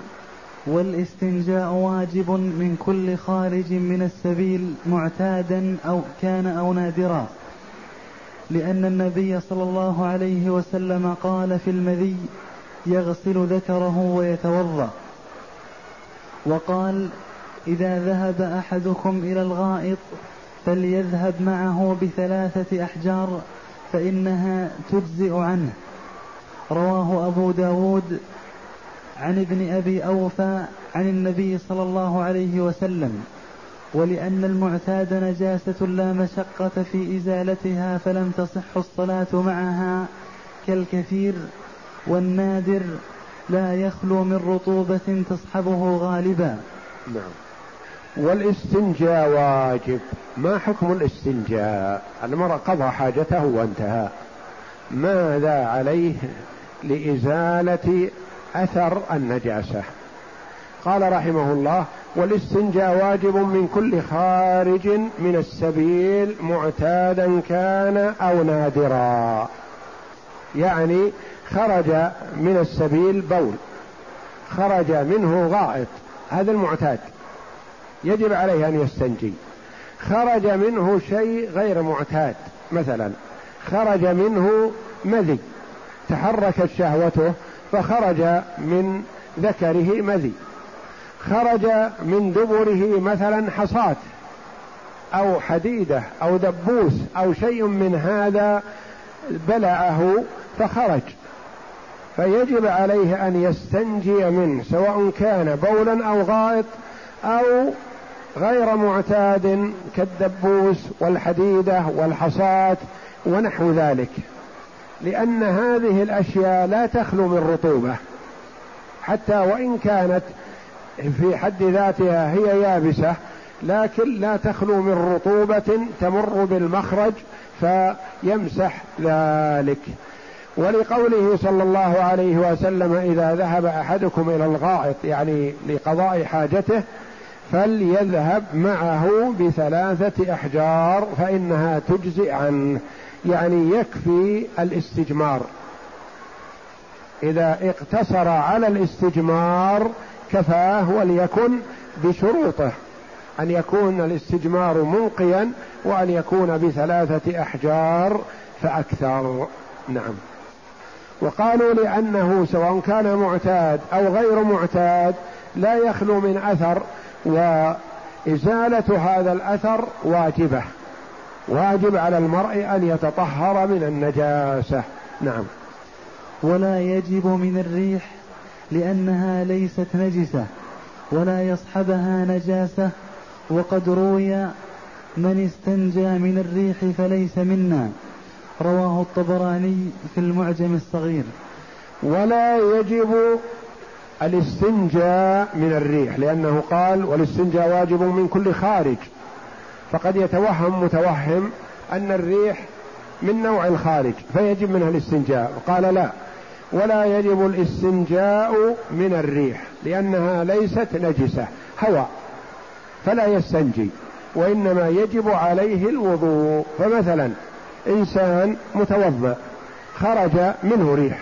والاستنجاء واجب من كل خارج من السبيل معتادا أو كان أو نادرا. لأن النبي صلى الله عليه وسلم قال في المذي يغسل ذكره ويتوضأ. وقال إذا ذهب أحدكم إلى الغائط فليذهب معه بثلاثة أحجار فإنها تجزئ عنه. رواه أبو داود عن ابن أبي أوفى عن النبي صلى الله عليه وسلم ولأن المعتاد نجاسة لا مشقة في إزالتها فلم تصح الصلاة معها كالكثير والنادر لا يخلو من رطوبة تصحبه غالبا. نعم. والاستنجاء واجب. ما حكم الاستنجاء؟ المرء قضى حاجته وانتهى. ماذا عليه لإزالة أثر النجاسة. قال رحمه الله والإستنجاء واجب من كل خارج من السبيل معتادا كان أو نادرا. يعني خرج من السبيل بول خرج منه غائط هذا المعتاد. يجب عليه أن يستنجي. خرج منه شيء غير معتاد مثلا خرج منه مذي تحركت شهوته فخرج من ذكره مذي. خرج من دبره مثلا حصاة أو حديدة أو دبوس أو شيء من هذا بلعه فخرج. فيجب عليه أن يستنجي منه سواء كان بولا أو غائط أو غير معتاد كالدبوس والحديدة والحصاه ونحو ذلك. لأن هذه الأشياء لا تخلو من رطوبة. حتى وإن كانت في حد ذاتها هي يابسة لكن لا تخلو من رطوبة تمر بالمخرج فيمسح ذلك. ولقوله صلى الله عليه وسلم إذا ذهب أحدكم إلى الغائط يعني لقضاء حاجته فليذهب معه بثلاثة أحجار فإنها تجزئ عنه. يعني يكفي الاستجمار. إذا اقتصر على الاستجمار كفاه وليكن بشروطه أن يكون الاستجمار منقيا وأن يكون بثلاثة أحجار فأكثر. نعم. وقالوا لأنه سواء كان معتاد أو غير معتاد لا يخلو من أثر وإزالة هذا الأثر واجبة. واجب على المرء أن يتطهر من النجاسة. نعم. ولا يجب من الريح لأنها ليست نجسة ولا يصحبها نجاسة وقد روي من استنجى من الريح فليس منا. رواه الطبراني في المعجم الصغير. ولا يجب الاستنجاء من الريح لأنه قال والاستنجاء واجب من كل خارج. فقد يتوهم متوهم أن الريح من نوع الخارج فيجب منها الاستنجاء. قال لا ولا يجب الاستنجاء من الريح لأنها ليست نجسة هواء فلا يستنجي وإنما يجب عليه الوضوء. فمثلا إنسان متوضأ خرج منه ريح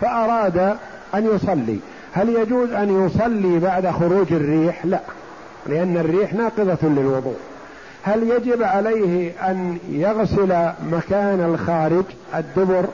فأراد أن يصلي. هل يجوز أن يصلي بعد خروج الريح؟ لا. لأن الريح ناقضة للوضوء. هل يجب عليه أن يغسل مكان الخارج الدبر؟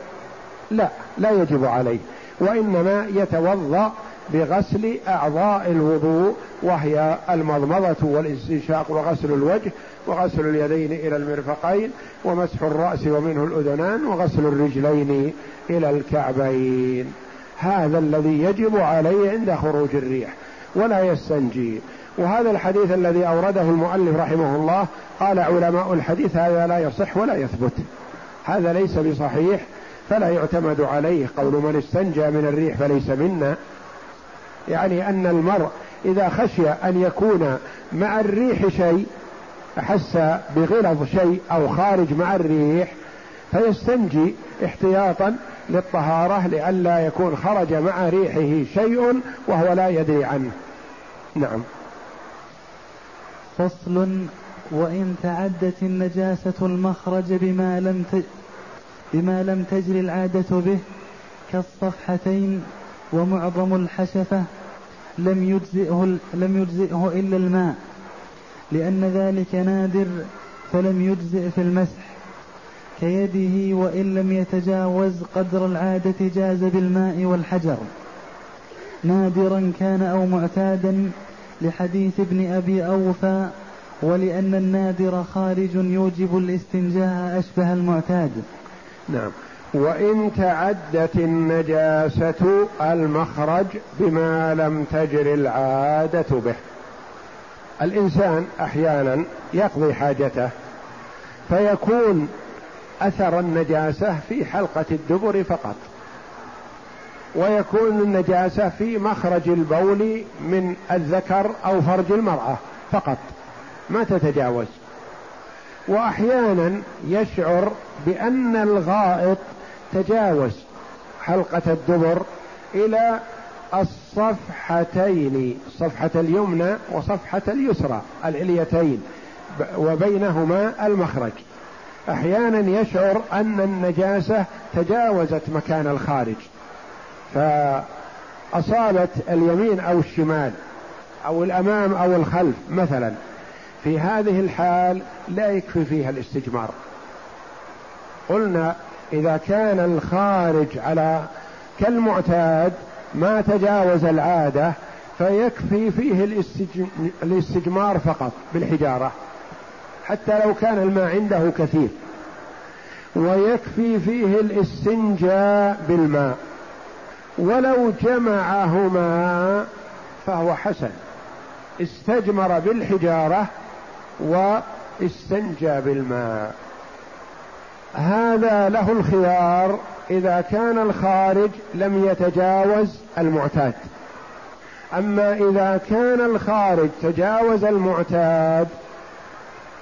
لا لا يجب عليه وإنما يتوضأ بغسل أعضاء الوضوء وهي المضمضة والاستنشاق وغسل الوجه وغسل اليدين إلى المرفقين ومسح الرأس ومنه الأذنان وغسل الرجلين إلى الكعبين. هذا الذي يجب عليه عند خروج الريح ولا يستنجي. وهذا الحديث الذي أورده المؤلف رحمه الله قال علماء الحديث هذا لا يصح ولا يثبت. هذا ليس بصحيح فلا يعتمد عليه. قول من استنجى من الريح فليس منا. يعني أن المرء إذا خشي أن يكون مع الريح شيء أحس بغلظ شيء أو خارج مع الريح فيستنجي احتياطا للطهارة لئلا يكون خرج مع ريحه شيء وهو لا يدري عنه. نعم. فصل وإن تعدت النجاسة المخرج بما لم ت... بما لم تجري العادة به كالصفحتين ومعظم الحشفة لم يجزئه لم يجزئه إلا الماء لأن ذلك نادر فلم يجزئ في المسح كيده وإن لم يتجاوز قدر العادة جاز بالماء والحجر. نادرا كان أو معتادا لحديث ابن أبي أوفى ولأن النادر خارج يوجب الاستنجاء أشبه المعتاد. نعم. وإن تعدت النجاسة المخرج بما لم تجر العادة به. الإنسان أحيانا يقضي حاجته فيكون أثر النجاسة في حلقة الدبر فقط. ويكون النجاسة في مخرج البول من الذكر أو فرج المرأة فقط. ما تتجاوز. وأحيانا يشعر بأن الغائط تجاوز حلقة الدبر إلى الصفحتين صفحة اليمنى وصفحة اليسرى العليتين وبينهما المخرج. أحيانا يشعر أن النجاسة تجاوزت مكان الخارج. فأصابت اليمين أو الشمال أو الأمام أو الخلف مثلا. في هذه الحال لا يكفي فيها الاستجمار. قلنا إذا كان الخارج على كالمعتاد ما تجاوز العادة فيكفي فيه الاستجمار فقط بالحجارة حتى لو كان الماء عنده كثير. ويكفي فيه الاستنجاء بالماء. ولو جمعهما فهو حسن. استجمر بالحجارة واستنجى بالماء. هذا له الخيار إذا كان الخارج لم يتجاوز المعتاد. أما إذا كان الخارج تجاوز المعتاد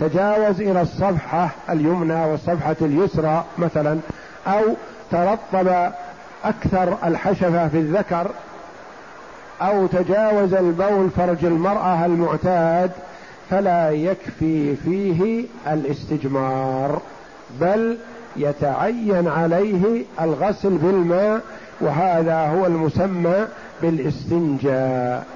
تجاوز إلى الصفحة اليمنى والصفحة اليسرى مثلا أو ترطب أكثر الحشفة في الذكر أو تجاوز البول فرج المرأة المعتاد فلا يكفي فيه الاستجمار بل يتعين عليه الغسل بالماء وهذا هو المسمى بالاستنجاء.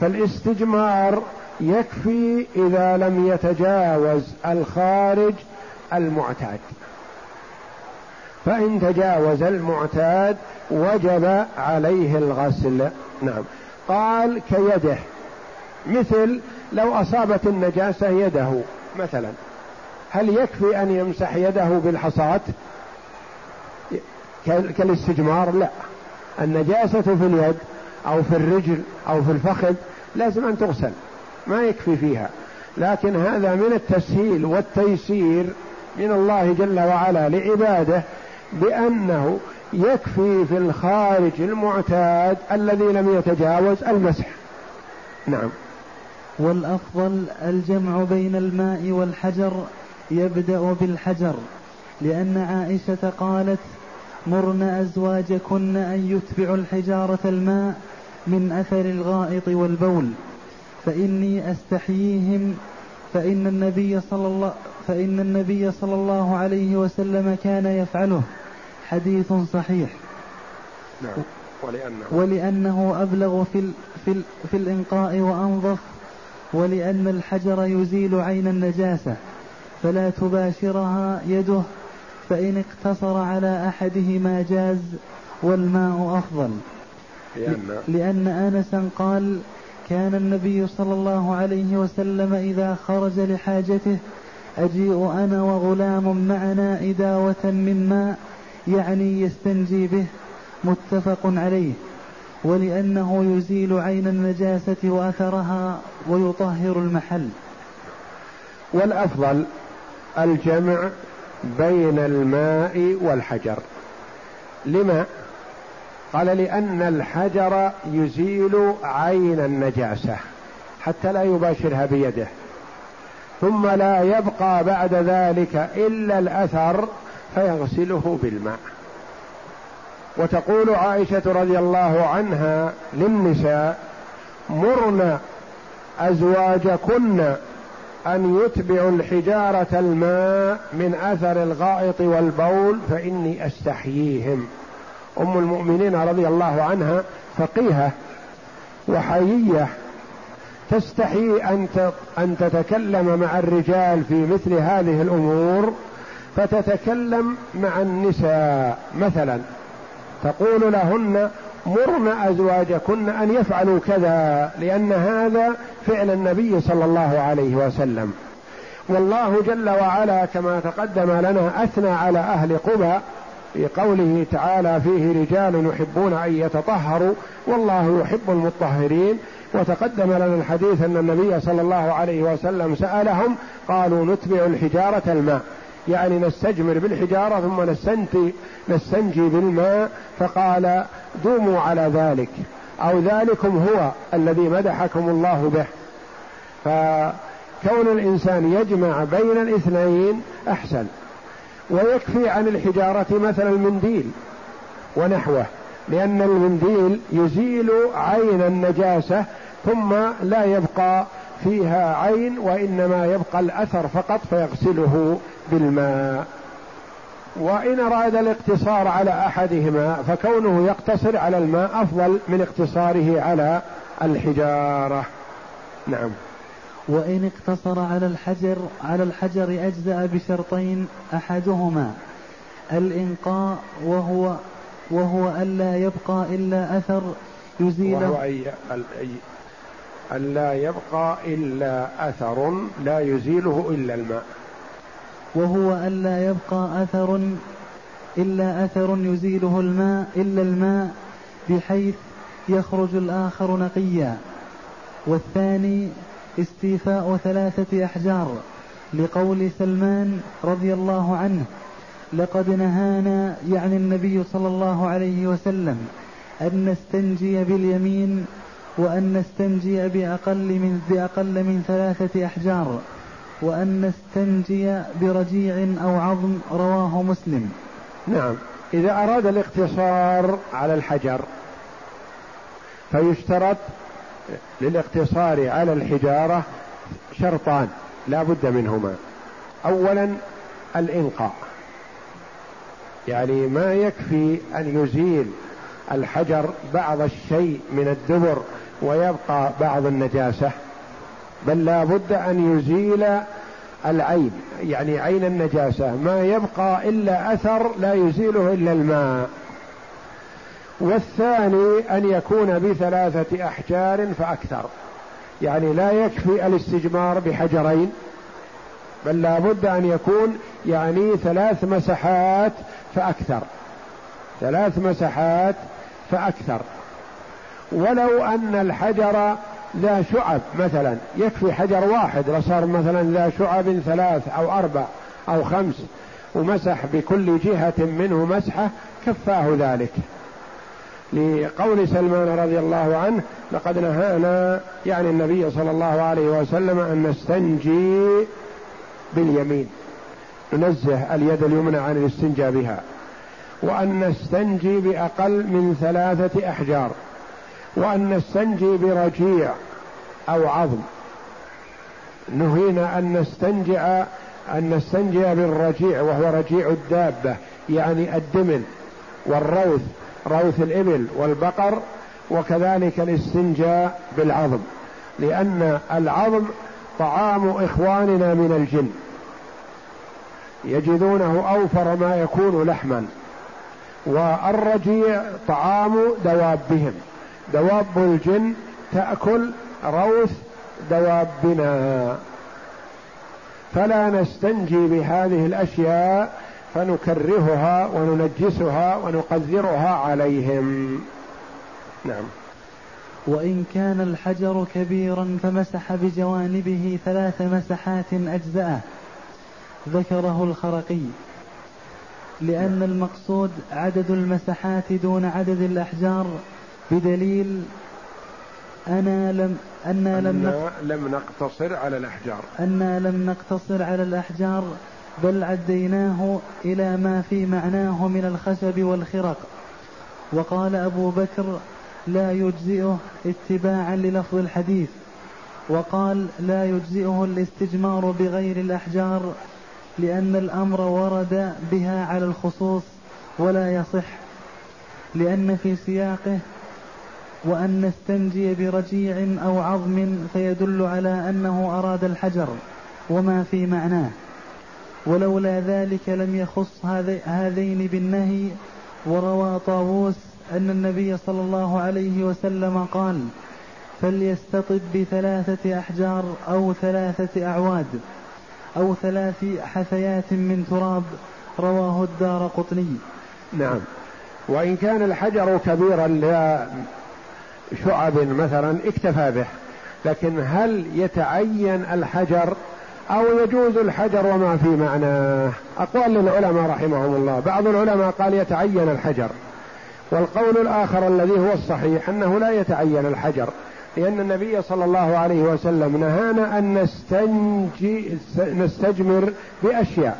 فالاستجمار يكفي إذا لم يتجاوز الخارج المعتاد. فإن تجاوز المعتاد وجب عليه الغسل. نعم. قال كيده. مثل لو أصابت النجاسة يده مثلا. هل يكفي أن يمسح يده بالحصاة؟ كالاستجمار لا. النجاسة في اليد أو في الرجل أو في الفخذ لازم أن تغسل. ما يكفي فيها. لكن هذا من التسهيل والتيسير من الله جل وعلا لعباده بأنه يكفي في الخارج المعتاد الذي لم يتجاوز المسح. نعم. والأفضل الجمع بين الماء والحجر يبدأ بالحجر لأن عائشة قالت مرن أزواجكن أن يتبعوا الحجارة الماء من أثر الغائط والبول فإني أستحييهم فإن النبي صلى الله فإن النبي صلى الله عليه وسلم كان يفعله. حديث صحيح. نعم. ولأنه ولأنه أبلغ في ال في ال في الإنقاء وأنظف ولأن الحجر يزيل عين النجاسة فلا تباشرها يده فإن اقتصر على أحدهما جاز والماء أفضل. لأن, لأن أنسا قال كان النبي صلى الله عليه وسلم إذا خرج لحاجته أجيء أنا وغلام معنا إداوة من ماء يعني يستنجي به متفق عليه ولأنه يزيل عين النجاسة وأثرها ويطهر المحل. والأفضل الجمع بين الماء والحجر. لما؟ قال لأن الحجر يزيل عين النجاسة حتى لا يباشرها بيده ثم لا يبقى بعد ذلك إلا الأثر فيغسله بالماء. وتقول عائشة رضي الله عنها للنساء مرن أزواجكن أن يتبعوا الحجارة الماء من أثر الغائط والبول فإني أستحييهم. أم المؤمنين رضي الله عنها فقيهة وحيية تستحي أن أن تتكلم مع الرجال في مثل هذه الأمور فتتكلم مع النساء مثلا تقول لهن مرن أزواجكن أن يفعلوا كذا لأن هذا فعل النبي صلى الله عليه وسلم. والله جل وعلا كما تقدم لنا أثنى على أهل قبى في قوله تعالى فيه رجال يحبون أن يتطهروا والله يحب المطهرين وتقدم لنا الحديث أن النبي صلى الله عليه وسلم سألهم قالوا نتبع الحجارة الماء يعني نستجمر بالحجارة ثم نستنجي نستنجي بالماء فقال دوموا على ذلك أو ذلكم هو الذي مدحكم الله به. فكون الإنسان يجمع بين الاثنين أحسن. ويكفي عن الحجارة مثلا المنديل ونحوه لأن المنديل يزيل عين النجاسة ثم لا يبقى فيها عين وإنما يبقى الأثر فقط فيغسله. بالماء. وإن أراد الاقتصار على أحدهما فكونه يقتصر على الماء أفضل من اقتصاره على الحجارة. نعم. وإن اقتصر على الحجر على الحجر أجزأ بشرطين أحدهما. الإنقاء وهو وهو ألا يبقى إلا أثر يزيله. وهو أي ألا يبقى إلا أثر لا يزيله إلا الماء. وهو ألا يبقى أثر إلا أثر يزيله الماء إلا الماء بحيث يخرج الآخر نقيا. والثاني استيفاء ثلاثة أحجار لقول سلمان رضي الله عنه لقد نهانا يعني النبي صلى الله عليه وسلم أن نستنجي باليمين وأن نستنجي بأقل من بأقل من ثلاثة أحجار. وأن نستنجي برجيع أو عظم رواه مسلم. نعم. إذا أراد الاقتصار على الحجر فيشترط للاقتصار على الحجارة شرطان لا بد منهما. أولا الإنقاء. يعني ما يكفي أن يزيل الحجر بعض الشيء من الدبر ويبقى بعض النجاسة. بل لا بد أن يزيل العين يعني عين النجاسة. ما يبقى إلا أثر لا يزيله إلا الماء. والثاني أن يكون بثلاثة أحجار فأكثر. يعني لا يكفي الاستجمار بحجرين بل لا بد أن يكون يعني ثلاث مسحات فأكثر. ثلاث مسحات فأكثر. ولو أن الحجر ذا شعب مثلا. يكفي حجر واحد لصار مثلا ذا شعب ثلاث أو أربع أو خمس ومسح بكل جهة منه مسحة كفاه ذلك. لقول سلمان رضي الله عنه لقد نهانا يعني النبي صلى الله عليه وسلم أن نستنجي باليمين ننزه اليد اليمنى عن الاستنجاء بها وأن نستنجي بأقل من ثلاثة أحجار. وأن نستنجي برجيع أو عظم. نهينا أن نستنجع أن نستنجي بالرجيع وهو رجيع الدابة يعني الدمن والروث روث الإبل والبقر وكذلك الاستنجاء بالعظم. لأن العظم طعام إخواننا من الجن. يجدونه أوفر ما يكون لحما. والرجيع طعام دوابهم. دواب الجن تأكل روث دوابنا. فلا نستنجي بهذه الأشياء فنكرهها وننجسها ونقذرها عليهم. نعم. وإن كان الحجر كبيرا فمسح بجوانبه ثلاث مسحات أجزأه. ذكره الخرقي. لأن المقصود عدد المسحات دون عدد الأحجار بدليل أنا لم أنا لم لم نقتصر على الأحجار. أنا لم نقتصر على الأحجار بل عديناه إلى ما في معناه من الخشب والخرق. وقال أبو بكر لا يجزئه اتباعا للفظ الحديث. وقال لا يجزئه الاستجمار بغير الأحجار لأن الأمر ورد بها على الخصوص ولا يصح. لأن في سياقه وأن نستنجي برجيع أو عظم فيدل على أنه أراد الحجر وما في معناه. ولولا ذلك لم يخص هذين بالنهي وروى طاووس أن النبي صلى الله عليه وسلم قال فليستطب بثلاثة أحجار أو ثلاثة أعواد أو ثلاث حثيات من تراب رواه الدار قطني. نعم. وإن كان الحجر كبيرا لشعب مثلا اكتفى به لكن هل يتعين الحجر أو يجوز الحجر وما في معناه أقوال للعلماء رحمهم الله. بعض العلماء قال يتعين الحجر والقول الآخر الذي هو الصحيح أنه لا يتعين الحجر لأن النبي صلى الله عليه وسلم نهانا أن نستنجي نستجمر بأشياء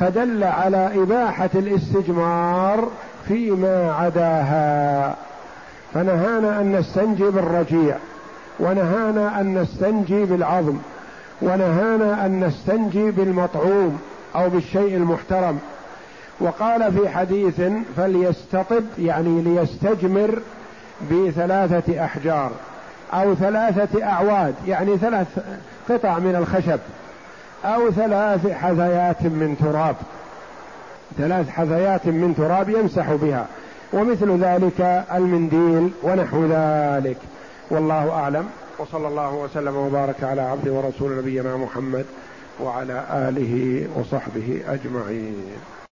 فدل على إباحة الاستجمار فيما عداها. فنهانا أن نستنجي بالرجيع ونهانا أن نستنجي بالعظم ونهانا أن نستنجي بالمطعوم أو بالشيء المحترم. وقال في حديث فليستطب يعني ليستجمر بثلاثة أحجار أو ثلاثة أعواد يعني ثلاث قطع من الخشب أو ثلاث حذيات من تراب. ثلاث حذيات من تراب يمسح بها. ومثل ذلك المنديل ونحو ذلك. والله أعلم. وصلى الله وسلم وبارك على عبد ورسول نبينا محمد وعلى آله وصحبه أجمعين.